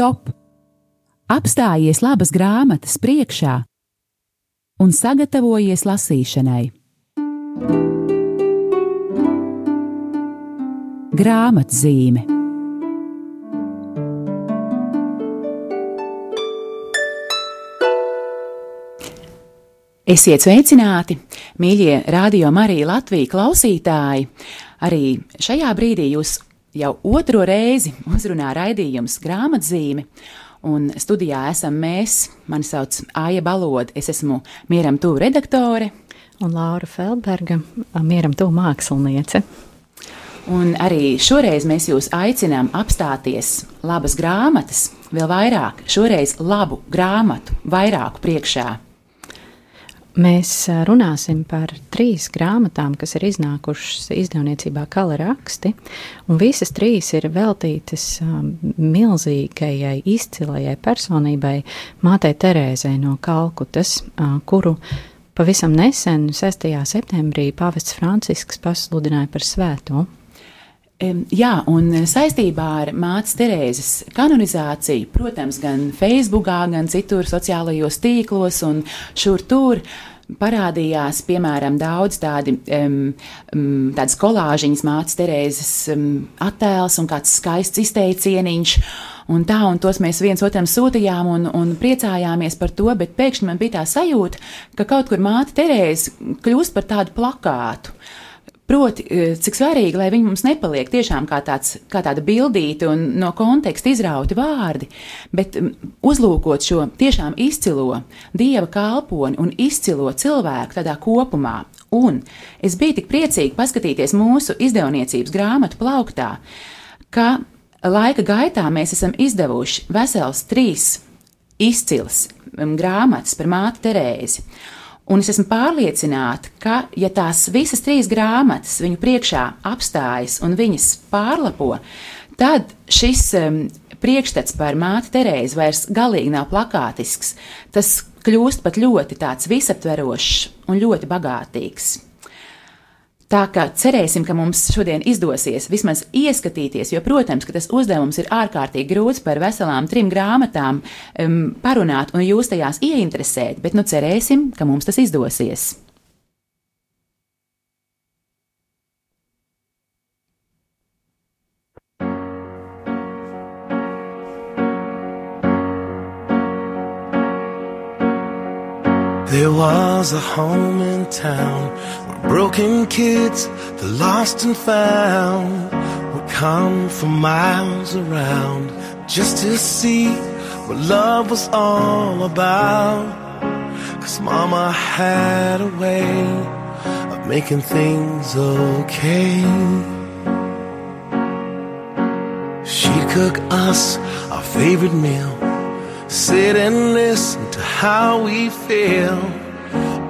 stop! Apstājies labas grāmatas priekšā un sagatavojies lasīšanai. Grāmatzīme Esiet sveicināti, mīļie radio Marija Latvijas klausītāji! Arī šajā brīdī jūs jau otro reizi uzrunā raidījums grāmatzīme. Un studijā esam mēs, mani sauc Aija Baloda, es esmu Mieram Tū redaktore. Un Laura Feldberga, Mieram Tū māksliniece. Un arī šoreiz mēs jūs aicinām apstāties labas grāmatas, vēl vairāk, šoreiz labu grāmatu, vairāku priekšā. Mēs runāsim par trīs grāmatām, kas ir iznākušas izdevniecībā Kala raksti, un visas trīs ir veltītas milzīgajai, izcilajai personībai, mātei Terēzei no Kalkutas, kuru pavisam nesen, 6. septembrī, pāvests Francisks pasludināja par svēto. Jā, un saistībā ar mātes Terēzes kanonizāciju, protams, gan Facebookā, gan citur sociālajos tīklos un šur tur parādījās, piemēram, daudz tādi, um, tādas kolāžiņas mātes Terēzes um, attēls un kāds skaists izteicieniņš. Un tā, un tos mēs viens otram sūtījām un, un priecājāmies par to, bet pēkšņi man bija tā sajūta, ka kaut kur māte Terēze kļūst par tādu plakātu. Uh, Proti, e, cik svarīgi, lai viņi mums nepaliek tiešām kā, tāds, kā tāda bildīta un no konteksta izrauti vārdi, bet uzlūkot šo tiešām izcilo dieva kalponi un izcilo cilvēku tādā kopumā. Un es biju tik priecīgi paskatīties mūsu izdevniecības grāmatu plauktā, ka laika gaitā mēs esam izdevuši vesels trīs izcils grāmatas par māti Terēzi. Un es esmu pārliecināta, ka, ja tās visas trīs grāmatas viņu priekšā apstājas un viņas pārlapo, tad šis um, priekšstats par māti Terēzi vairs galīgi nav plakātisks. Tas kļūst pat ļoti tāds visaptverošs un ļoti bagātīgs. Tā kā cerēsim, ka mums šodien izdosies vismaz ieskatīties, jo, protams, tas uzdevums ir ārkārtīgi grūts par veselām trim grāmatām um, parunāt un jūs tajās ieinteresēt, bet nu cerēsim, ka mums tas izdosies. There was a home in town where broken kids, the lost and found, would come from miles around just to see what love was all about. Cause mama had a way of making things okay. She'd cook us our favorite meal Sit and listen to how we feel.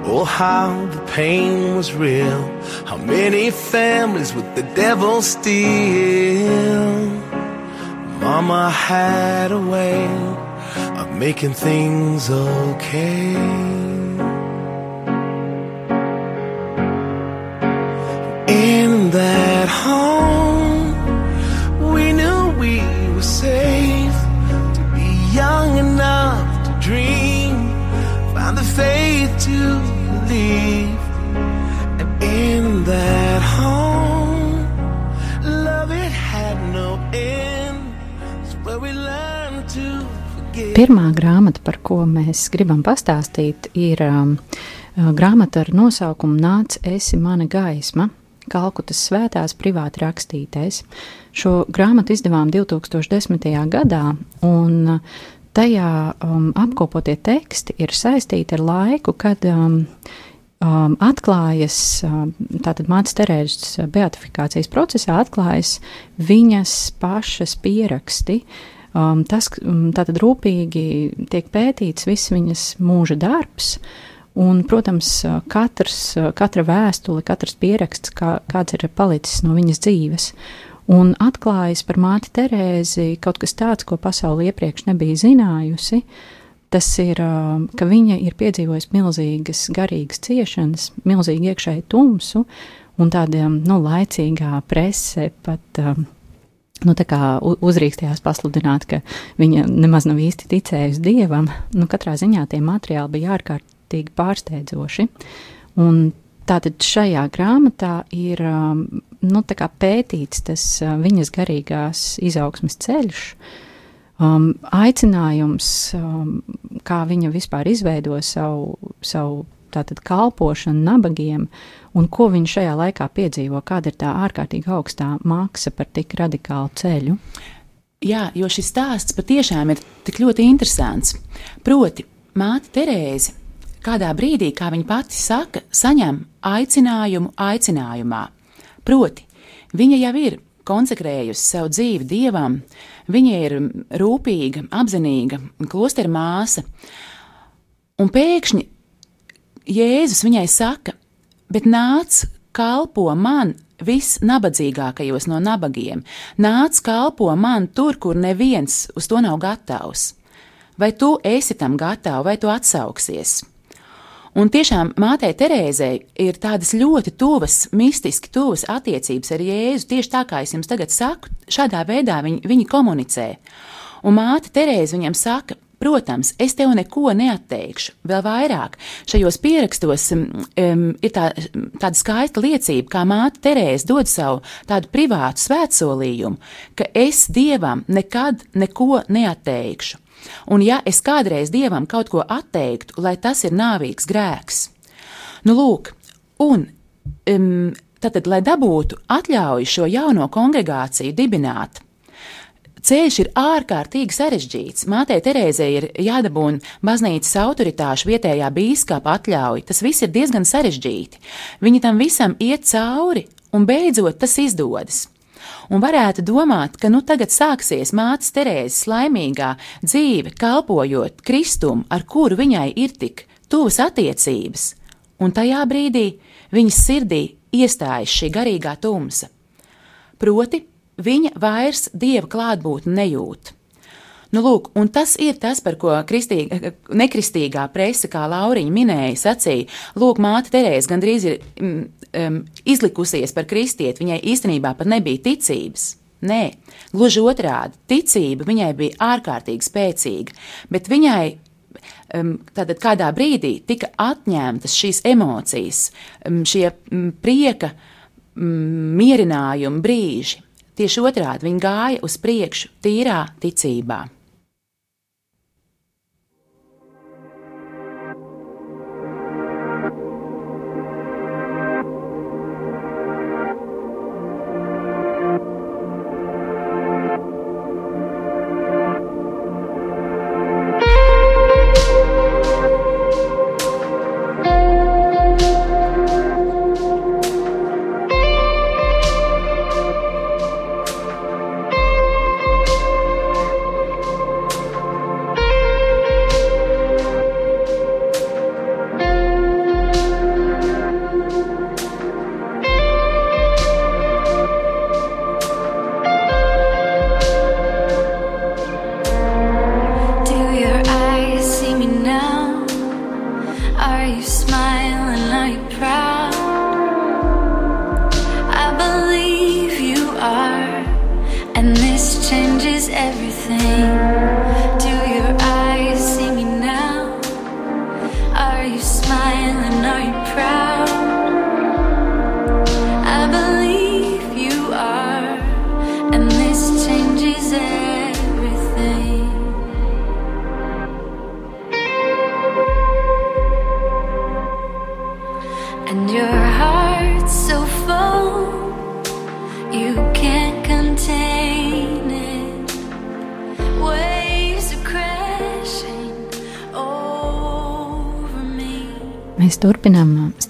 Oh, how the pain was real. How many families with the devil steal. Mama had a way of making things okay. In that home, to believe, and in that home, love it had no end. It's where we learn to forgive. Pirmā grāmata, par ko mēs gribam pastāstīt, ir um, uh, grāmata ar nosaukumu Nāc, esi mana gaisma. Kalkutas svētās privāti rakstītais. Šo grāmatu izdevām 2010. gadā, un tajā um, apkopotie teksti ir saistīti ar laiku, kad um, um, atklājas, um, tātad mātes Terēzes beatifikācijas procesā atklājas viņas pašas pieraksti. Um, tas um, tātad rūpīgi tiek pētīts viss viņas mūža darbs, Un, protams, katrs, katra vēstule, katrs pieraksts, kā, kāds ir palicis no viņas dzīves. Un atklājas par māti Terēzi kaut kas tāds, ko pasaule iepriekš nebija zinājusi. Tas ir, ka viņa ir piedzīvojusi milzīgas garīgas ciešanas, milzīgu iekšēju tumsu, un tāda nu, laicīgā prese pat um, nu, uzrīkstījās pasludināt, ka viņa nemaz nav īsti ticējusi dievam. Nu, katrā ziņā tie materiāli bija ārkārtīgi pārsteidzoši. Un tātad šajā grāmatā ir um, nu, pētīts tas viņas garīgās izaugsmes ceļš. Um, aicinājums, um, kā viņa vispār izveido savu, savu tātad kalpošanu nabagiem, un ko viņš šajā laikā piedzīvo, kāda ir tā ārkārtīgi augstā maksa par tik radikālu ceļu. Jā, jo šis stāsts patiešām ir tik ļoti interesants. Proti, māte Terēze kādā brīdī, kā viņa pati saka, saņem aicinājumu aicinājumā. Proti, viņa jau ir konsekrējusi savu dzīvi dievam, viņa ir rūpīga, apzinīga, klostera māsa, un pēkšņi Jēzus viņai saka, bet nāc, kalpo man visnabadzīgākajos no nabagiem, nāc, kalpo man tur, kur neviens uz to nav gatavs. Vai tu esi tam gatavs, vai tu atsauksies? Un tiešām mātei Terēzei ir tādas ļoti tuvas, mistiski tuvas attiecības ar Jēzu. Tieši tā kā es jums tagad saku, šādā veidā viņi, viņi komunicē. Un māte Terēze viņam saka, Protams, es tev neko neatteikšu. Vēl vairāk šajos pierakstos um, ir tā, tāda skaista liecība, kā māte Terēze dod savu tādu privātu svētsolījumu, ka es dievam nekad neko neatteikšu. Un ja es kādreiz dievam kaut ko atteiktu, lai tas ir nāvīgs grēks, nu lūk, un um, tad, lai dabūtu atļauju šo jauno kongregāciju dibināt, Ceļš ir ārkārtīgi sarežģīts. Mātei Terēzei ir jādabūna baznīcas autoritāšu vietējā bīskapa atļauja. Tas viss ir diezgan sarežģīti. Viņi tam visam iet cauri, un beidzot tas izdodas. Un varētu domāt, ka nu tagad sāksies mātes Terēzes laimīgā dzīve, kalpojot Kristumu, ar kuru viņai ir tik tuvas attiecības, un tajā brīdī viņas sirdī iestājas šī garīgā tumsa. Proti, viņa vairs dieva klātbūtni nejūt. Nu, lūk, un tas ir tas, par ko kristīga, nekristīgā presa, kā Lauriņa minēja, sacīja, lūk, māte Terēze gandrīz ir mm, um, izlikusies par kristieti, viņai īstenībā pat nebija ticības. Nē, gluži otrādi, ticība viņai bija ārkārtīgi spēcīga, bet viņai um, tātad kādā brīdī tika atņemtas šīs emocijas, um, šie um, prieka, um, mierinājuma brīži. Tieši otrādi viņi gāja uz priekšu tīrā ticībā.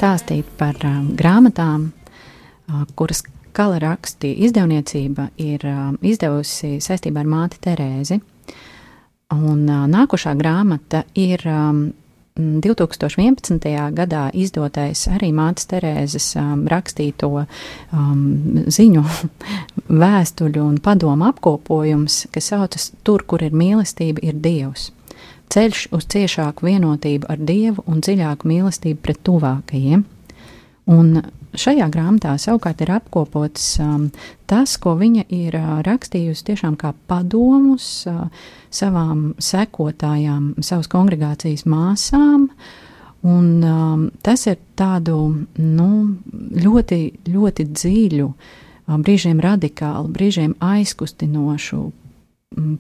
Stāstīt par um, grāmatām, uh, kuras kala raksti izdevniecība ir um, izdevusi saistībā ar māti Terēzi. Un uh, nākošā grāmata ir um, 2011. gadā izdotais arī mātes Terēzes um, rakstīto um, ziņu, vēstuļu un padomu apkopojums, kas saucas Tur, kur ir mīlestība, ir Dievs ceļš uz ciešāku vienotību ar Dievu un dziļāku mīlestību pret tuvākajiem. Un šajā grāmatā savukārt ir apkopots um, tas, ko viņa ir uh, rakstījusi tiešām kā padomus uh, savām sekotājām, savas kongregācijas māsām. Un, um, tas ir tādu nu, ļoti, ļoti dziļu, um, brīžiem radikālu, brīžiem aizkustinošu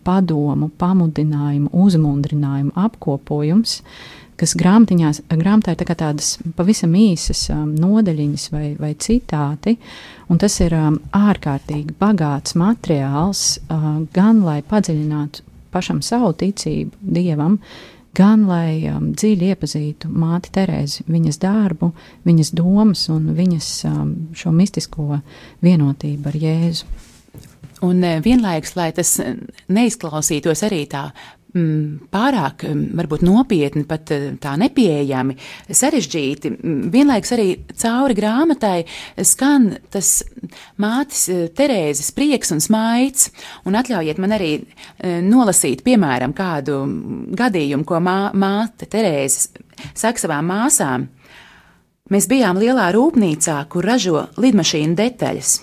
padomu, pamudinājumu, uzmundrinājumu apkopojums, kas grāmatā ir tā tādas pavisam īsas um, nodaļiņas vai, vai citāti, un tas ir um, ārkārtīgi bagāts materiāls, uh, gan lai padziļinātu pašam savu ticību dievam, gan lai um, dziļi iepazītu māti Terēzi, viņas darbu, viņas domas un viņas um, šo mistisko vienotību ar Jēzu. Un eh, vienlaikus, lai tas neizklausītos arī tā Mm, pārāk, mm, varbūt nopietni, pat eh, tā nepieejami, sarežģīti. Mm, vienlaikus arī cauri grāmatai skan tas mātes eh, Terēzes prieks un smaids, un atļaujiet man arī eh, nolasīt, piemēram, kādu gadījumu, ko mā, māte Terēzes saka savām māsām. Mēs bijām lielā rūpnīcā, kur ražo lidmašīnu detaļas.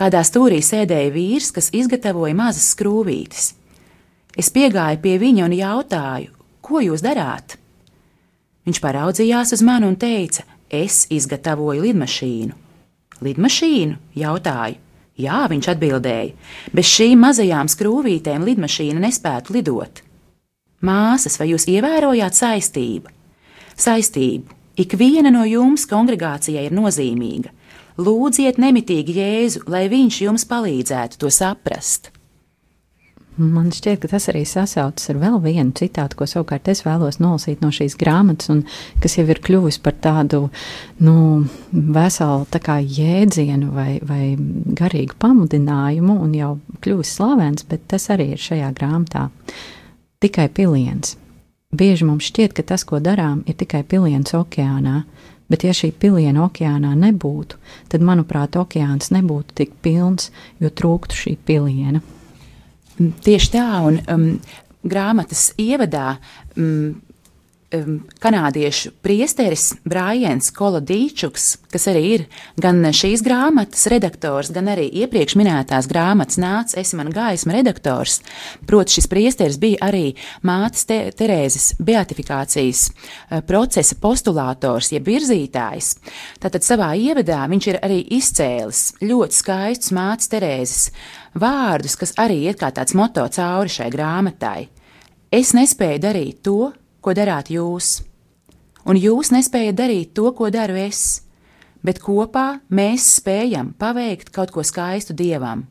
Kādā stūrī sēdēja vīrs, kas izgatavoja mazas skrūvītes. Es piegāju pie viņa un jautāju, ko jūs darāt? Viņš paraudzījās uz mani un teica, es izgatavoju lidmašīnu. Lidmašīnu? jautāju. Jā, viņš atbildēja, bez šīm mazajām skrūvītēm lidmašīna nespētu lidot. Māsas, vai jūs ievērojāt saistību? Saistību. Ik viena no jums kongregācijai ir nozīmīga. Lūdziet nemitīgi Jēzu, lai viņš jums palīdzētu to saprast. Man šķiet, ka tas arī sasaucas ar vēl vienu citātu, ko savukārt es vēlos nolasīt no šīs grāmatas, un kas jau ir kļuvis par tādu nu, veselu tā jēdzienu vai, vai garīgu pamudinājumu, un jau kļuvis slavens, bet tas arī ir šajā grāmatā. Tikai piliens. Bieži mums šķiet, ka tas, ko darām, ir tikai piliens okeānā, bet ja šī piliena okeānā nebūtu, tad, manuprāt, okeāns nebūtu tik pilns, jo trūktu šī piliena. Tieši tā, un um, grāmatas ievadā um, um, kanādiešu priesteris Brāns Kolodīčuks, kas arī ir gan šīs grāmatas redaktors, gan arī iepriekš minētās grāmatas nāca esi man gaisma redaktors. Proti, šis priesteris bija arī mātes te Terēzes beatifikācijas uh, procesa postulātors, jeb virzītājs. Tātad savā ievadā viņš ir arī izcēlis ļoti skaistus mātes Terēzes vārdus, kas arī iet kā tāds moto cauri šai grāmatai. Es nespēju darīt to, ko darāt jūs, un jūs nespējat darīt to, ko daru es, bet kopā mēs spējam paveikt kaut ko skaistu dievam.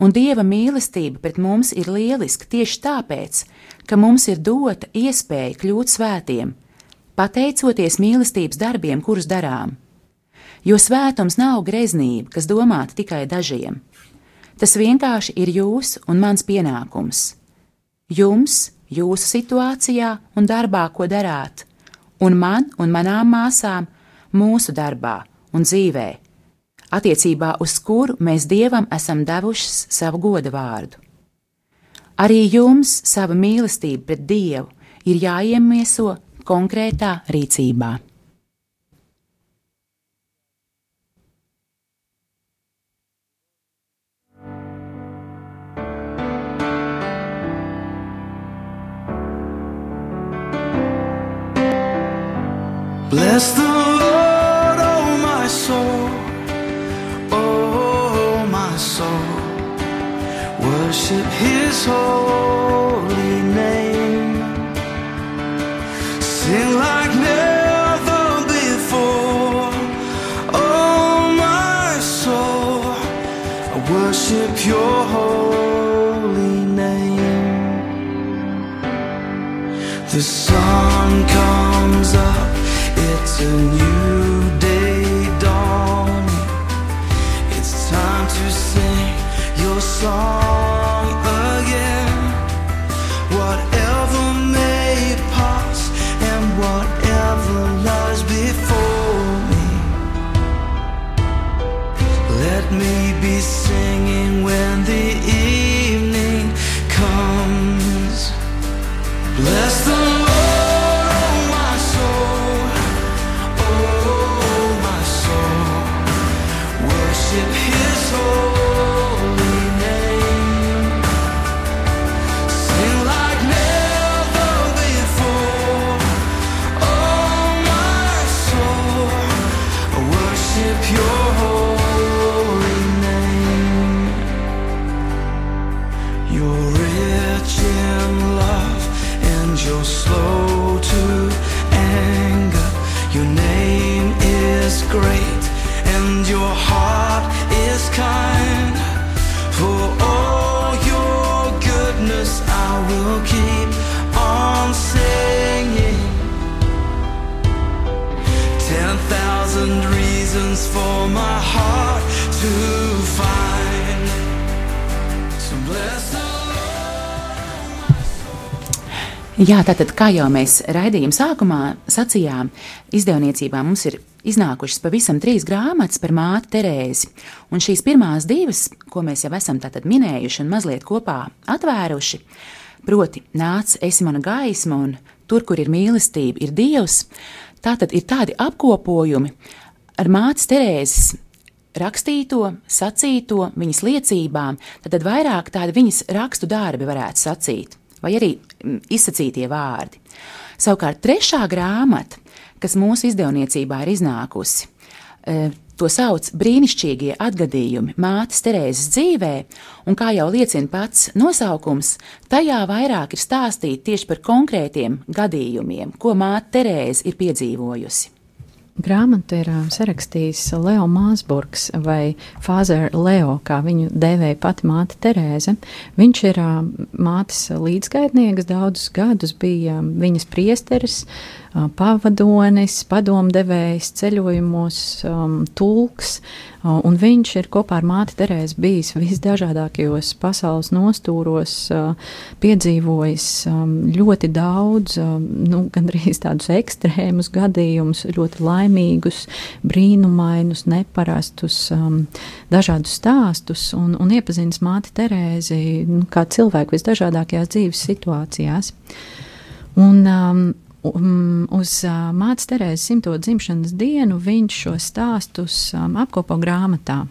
Un dieva mīlestība pret mums ir lieliska tieši tāpēc, ka mums ir dota iespēja kļūt svētiem, pateicoties mīlestības darbiem, kurus darām. Jo svētums nav greznība, kas domāta tikai dažiem Tas vienkārši ir jūsu un mans pienākums. Jums, jūsu situācijā un darbā, ko darāt, un man un manām māsām, mūsu darbā un dzīvē, attiecībā uz kuru mēs dievam esam devuši savu goda vārdu. Arī jums sava mīlestība pret dievu ir jāiemieso konkrētā rīcībā. Bless the Lord, oh my soul, oh my soul. Worship His holy name. Sing like never before, oh my soul. I worship Your holy name. The sun You're rich in love and you're slow to anger. Your name is great and your heart is kind. For all your goodness, I will keep on singing. Ten thousand reasons for my heart to find. Jā, tātad, kā jau mēs raidījuma sākumā sacījām, izdevniecībā mums ir iznākušas pavisam trīs grāmatas par māti Terēzi. Un šīs pirmās divas, ko mēs jau esam minējuši un mazliet kopā atvēruši, proti, nāc, esi mana gaisma, un tur, kur ir mīlestība, ir Dievs, tātad ir tādi apkopojumi ar mātes Terēzes rakstīto, sacīto, viņas liecībām, tad vairāk tādi viņas rakstu darbi varētu sacīt, vai arī mm, izsacītie vārdi. Savukārt trešā grāmata, kas mūsu izdevniecībā ir iznākusi, e, to sauc brīnišķīgie atgadījumi mātes Terēzes dzīvē, un kā jau liecina pats nosaukums, tajā vairāk ir stāstīt tieši par konkrētiem gadījumiem, ko māte Terēze ir piedzīvojusi. Grāmatu ir sarakstījis Leo Māsburgs vai Fāzer Leo, kā viņu dēvēja pati māte Terēze. Viņš ir mātes līdzgaitnieks daudzus gadus, bija viņas priesteris, pavadonis, padomdevējs, ceļojumos, um, tulks, un viņš ir kopā ar māti Terēzi bijis visdažādākajos pasaules nostūros, piedzīvojis ļoti daudz, nu, gandrīz tādus ekstrēmus gadījumus, ļoti laimīgus, brīnumainus, neparastus, dažādus stāstus, un, un iepazinis māti Terēzi nu, kā cilvēku visdažādākajās dzīves situācijās. Un, um, Um, uz uh, Mātes Terēzes simto dzimšanas dienu viņš šo stāstus um, apkopo grāmatā.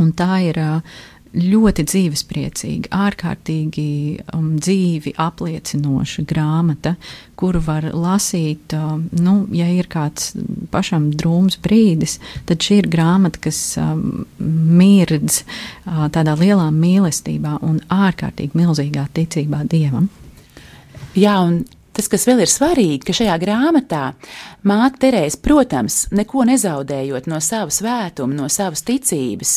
Un tā ir uh, ļoti dzīvespriecīga, ārkārtīgi um, dzīvi apliecinoša grāmata, kuru var lasīt, um, nu, ja ir kāds pašam drūms brīdis, tad šī ir grāmata, kas um, mirdz uh, tādā lielā mīlestībā un ārkārtīgi milzīgā ticībā Dievam. Jā, un Tas, kas vēl ir svarīgi, ka šajā grāmatā māte Terēze, protams, neko nezaudējot no savas svētuma, no savas ticības,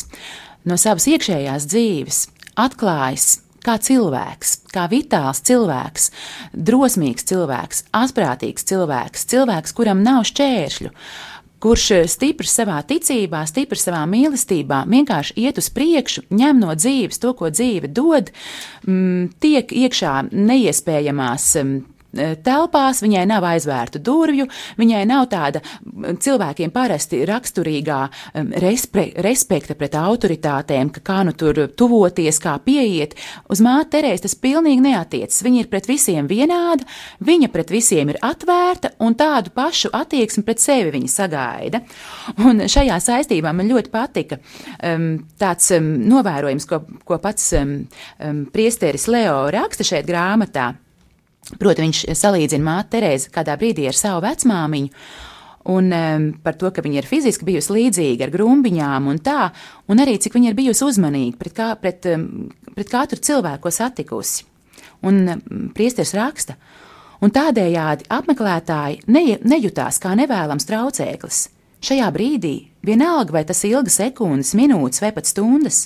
no savas iekšējās dzīves, atklājas kā cilvēks, kā vitāls cilvēks, drosmīgs cilvēks, asprātīgs cilvēks, cilvēks, kuram nav šķēršļu, kurš stiprs savā ticībā, stiprs savā mīlestībā, vienkārši iet uz priekšu, ņem no dzīves to, ko dzīve dod, mm, tiek iekšā neiespējamās mm, telpās, viņai nav aizvērtu durvju, viņai nav tāda cilvēkiem parasti raksturīgā respre, respekta pret autoritātēm, ka kā nu tur tuvoties, kā pieiet. Uz māte Terēs tas pilnīgi neatiecas. Viņa ir pret visiem vienāda, viņa pret visiem ir atvērta un tādu pašu attieksmi pret sevi viņa sagaida. Un šajā saistībā man ļoti patika um, tāds um, novērojums, ko, ko pats um, um, priesteris Leo raksta šeit grāmatā. Proti, viņš salīdzina māti Terēzi kādā brīdī ar savu vecmāmiņu. Un um, par to, ka viņa ir fiziski bijusi līdzīga ar grumbiņām un tā, un arī cik viņa ir bijusi uzmanīga pret, kā, pret, um, pret katru cilvēku, ko satikusi. Un um, priesteris raksta, un tādējādi apmeklētāji ne, nejutās kā nevēlams traucēklis. Šajā brīdī, vienalga vai tas ilga sekundes, minūtes vai pat stundas,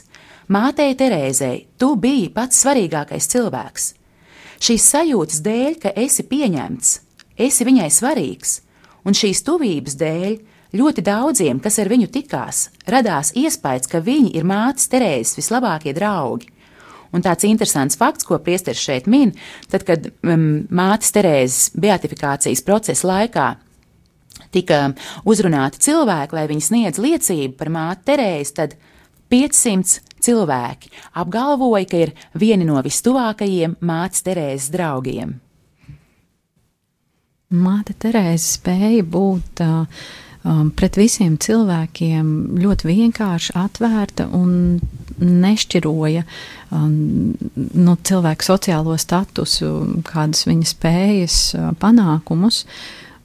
mātei Terēzei tu biji pats svarīgākais cilvēks – Šīs sajūtas dēļ, ka esi pieņemts, esi viņai svarīgs, un šīs tuvības dēļ ļoti daudziem, kas ar viņu tikās, radās iespējas, ka viņi ir mātes Terēzes vislabākie draugi. Un tāds interesants fakts, ko priesteris šeit min, tad, kad um, mātes Terēzes beatifikācijas procesa laikā tika uzrunāti cilvēki, lai viņi sniedz liecību par māti Terēzi, tad 500 cilvēki apgalvoja, ka ir vieni no vistuvākajiem mātes Terēzes draugiem. Māte Terēze spēja būt uh, um, pret visiem cilvēkiem ļoti vienkārši atvērta un nešķiroja um, no cilvēku sociālo statusu, kādas viņa spējas, uh, panākumus.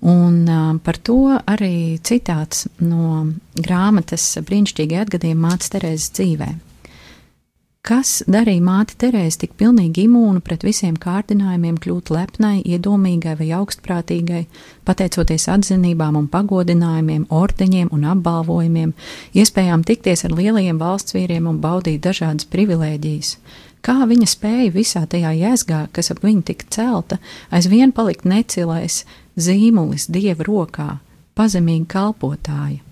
Un uh, par to arī citāts no grāmatas brīnišķīgi atgadījumi mātes Terēzes dzīvēm. Kas darīja māti Terēzi tik pilnīgi imūnu pret visiem kārdinājumiem kļūt lepnai, iedomīgai vai augstprātīgai, pateicoties atzinībām un pagodinājumiem, ordeņiem un apbalvojumiem, iespējām tikties ar lielajiem valsts vīriem un baudīt dažādas privilēģijas? Kā viņa spēja visā tajā jēzgā, kas ap viņu tika celta, aizvien palikt necilais zīmulis dieva rokā, pazemīga kalpotāja?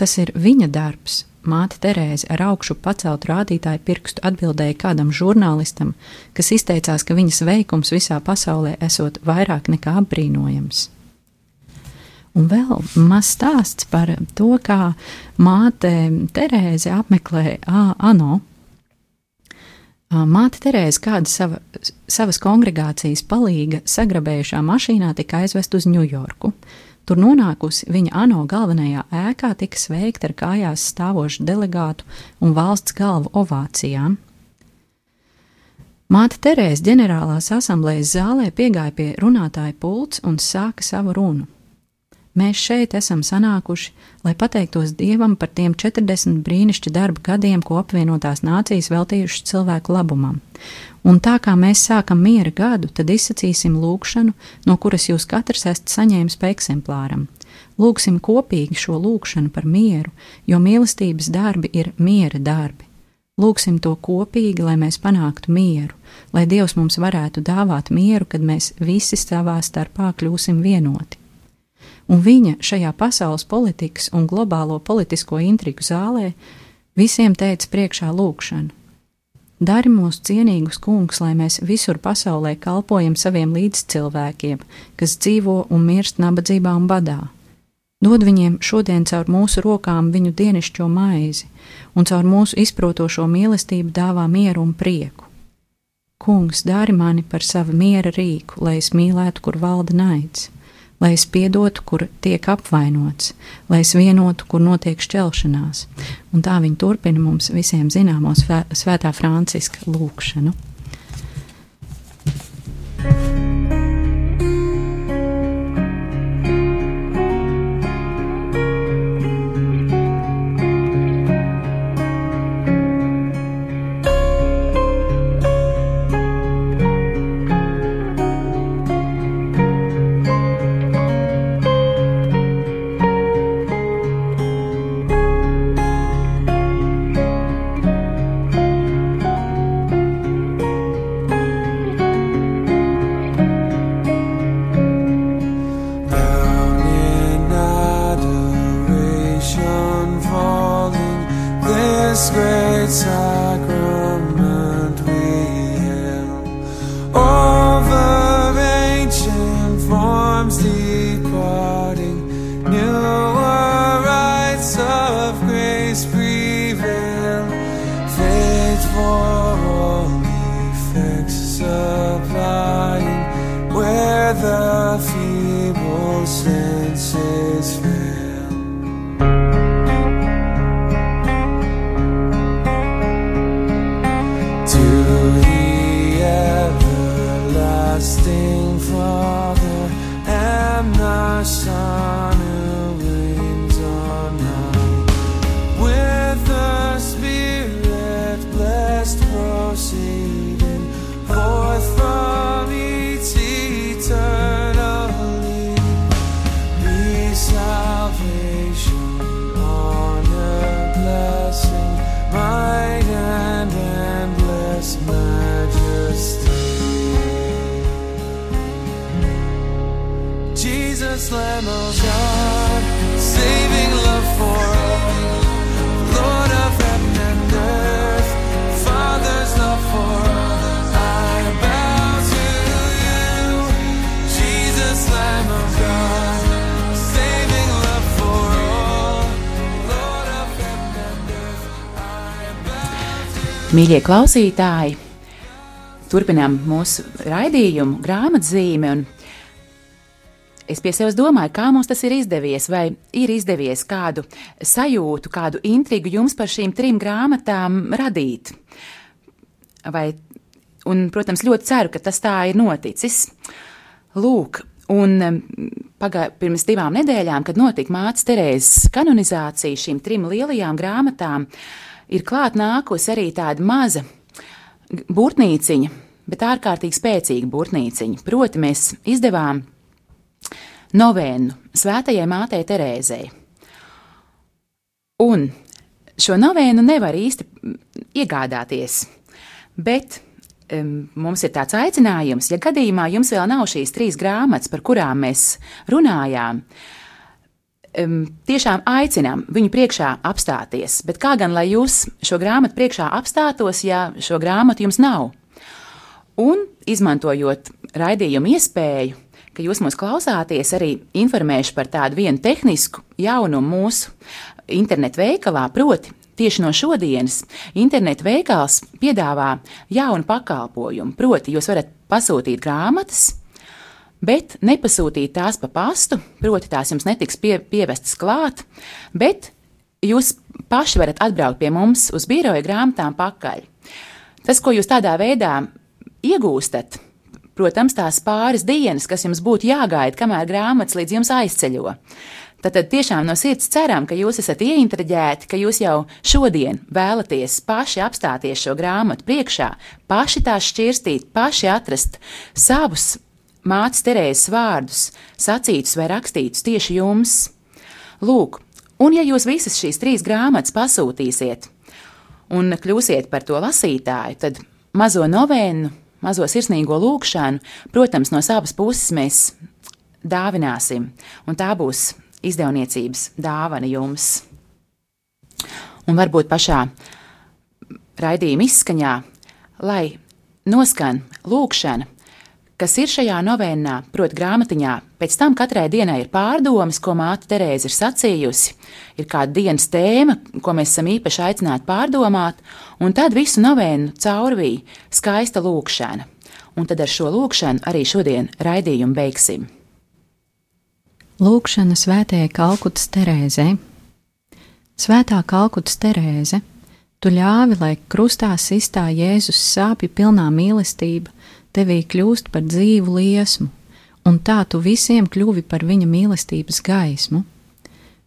Tas ir viņa darbs. Māte Terēze ar augšu paceltu rādītāju pirkstu atbildēja kādam žurnālistam, kas izteicās, ka viņas veikums visā pasaulē esot vairāk nekā apbrīnojams. Un vēl mazs stāsts par to, kā māte Terēze apmeklē ANO. Māte Terēze kāda sava, savas kongregācijas palīga sagrabējušā mašīnā tika aizvest uz Ņujorku. Tur nonākusi viņa ANO galvenajā ēkā tika sveikta ar kājās stāvošu delegātu un valsts galvu ovācijām. Māte Terēze ģenerālās asamblējas zālē piegāja pie runātāja pults un sāka savu runu. Mēs šeit esam sanākuši, lai pateiktos Dievam par tiem 40 brīnišķīgu darba gadiem, ko apvienotās nācijas veltījušas cilvēku labumam. Un tā kā mēs sākam miera gadu, tad izsacīsim lūgšanu, no kuras jūs katrs esat saņēmis pa eksemplāram. Lūksim kopīgi šo lūgšanu par mieru, jo mīlestības darbi ir miera darbi. Lūksim to kopīgi, lai mēs panāktu mieru, lai Dievs mums varētu dāvāt mieru, kad mēs visi savā starpā kļūsim vienoti un viņa šajā pasaules politikas un globālo politisko intrigu zālē visiem teica priekšā lūgšanu. Dari mūs cienīgus, kungs, lai mēs visur pasaulē kalpojam saviem līdzcilvēkiem, kas dzīvo un mirst nabadzībā un badā. Dod viņiem šodien caur mūsu rokām viņu dienišķo maizi, un caur mūsu izprotošo mīlestību dāvā mieru un prieku. Kungs, dari mani par savu miera rīku, lai es mīlētu, kur valda naids lai es piedotu, kur tiek apvainots, lai es vienotu, kur notiek šķelšanās. Un tā viņi turpina mums visiem zināmo svētā Franciska lūkšanu. departing, newer rights of grace prevail. Faithful. Jesus, Lamb of God, saving love for Mīļie klausītāji, turpinām mūsu raidījumu, grāmatzīmi. Es pie sevis domāju, kā mums tas ir izdevies, vai ir izdevies kādu sajūtu, kādu intrigu jums par šīm trim grāmatām radīt. Vai, un, protams, ļoti ceru, ka tas tā ir noticis. Lūk, un pagājušajā pirms divām nedēļām, kad notika mātes Terēzes kanonizācija šīm trim lielajām grāmatām, uh, ir klāt nākusi arī tāda maza burtnīciņa, bet ārkārtīgi spēcīga burtnīciņa. Proti, mēs izdevām novēnu Svētajai Mātei Terēzei. Un šo novēnu nevar īsti iegādāties, bet um, mums ir tāds aicinājums, ja gadījumā jums vēl nav šīs trīs grāmatas, par kurām mēs runājām, um, tiešām aicinām viņu priekšā apstāties. Bet kā gan lai jūs šo grāmatu priekšā apstātos, ja šo grāmatu jums nav? Un izmantojot raidījumu iespēju, ka jūs mūs klausāties, arī informēšu par tādu vienu tehnisku jaunumu mūsu internetu veikalā, proti. Tieši no šodienas internetu veikals piedāvā jaunu pakalpojumu. Proti, jūs varat pasūtīt grāmatas, bet nepasūtīt tās pa pastu, proti, tās jums netiks pie, pievestas klāt, bet jūs paši varat atbraukt pie mums uz biroja grāmatām pakaļ. Tas, ko jūs tādā veidā iegūstat, protams, tās pāris dienas, kas jums būtu jāgaida, kamēr grāmatas līdz jums aizceļo. Tad, tad tiešām no sirds ceram, ka jūs esat ieinteresēti, ka jūs jau šodien vēlaties paši apstāties šo grāmatu priekšā, paši tās šķirstīt, paši atrast savus mātes Terēzes vārdus, sacītus vai rakstītus tieši jums. Lūk, un ja jūs visas šīs trīs grāmatas pasūtīsiet un kļūsiet par to lasītāju, tad mazo novēnu, mazo sirsnīgo lūgšanu, protams, no savas puses mēs dāvināsim, un tā būs izdevniecības dāvana jums. Un varbūt pašā raidījuma izskaņā, lai noskan lūkšana kas ir šajā novēnā, proti, grāmatiņā. Pēc tam katrai dienai ir pārdomas, ko māte Terēza ir sacījusi, ir kāda dienas tēma, ko mēs esam īpaši aicināti pārdomāt, un tad visu novēnu caurvīja skaista lūkšana. Un tad ar šo lūkšanu arī šodien raidījumu beigsim. Lūkšana svētajai Kalkutas Terēzei. Svētā Kalkutas Terēze, tu ļāvi, lai krustā sistā Jēzus sāpju pilnā mīlestība tevī kļūst par dzīvu liesmu, un tā tu visiem kļuvi par viņa mīlestības gaismu.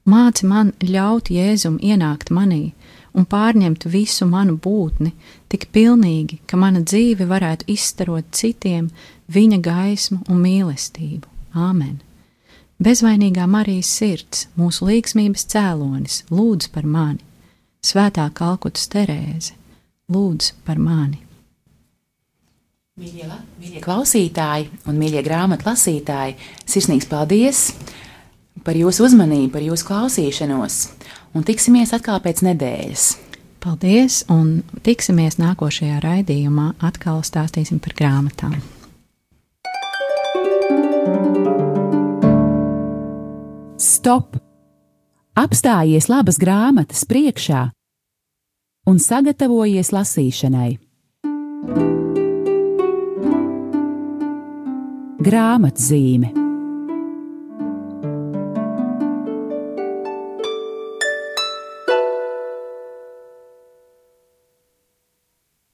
Māci man ļaut Jēzum ienākt manī un pārņemt visu manu būtni tik pilnīgi, ka mana dzīve varētu izstarot citiem viņa gaismu un mīlestību. Āmen! Bezvainīgā Marijas sirds, mūsu līgsmības cēlonis, lūdz par mani! Svētā Kalkutas Terēze, lūdz par mani! Mīļie, mīļie klausītāji un mīļie grāmatu lasītāji, sirsnīgs paldies par jūsu uzmanību, par jūsu klausīšanos, un tiksimies atkal pēc nedēļas. Paldies, un tiksimies nākošajā raidījumā. Atkal stāstīsim par grāmatām. Stop! Apstājies labas grāmatas priekšā un sagatavojies lasīšanai. Grāmatzīme.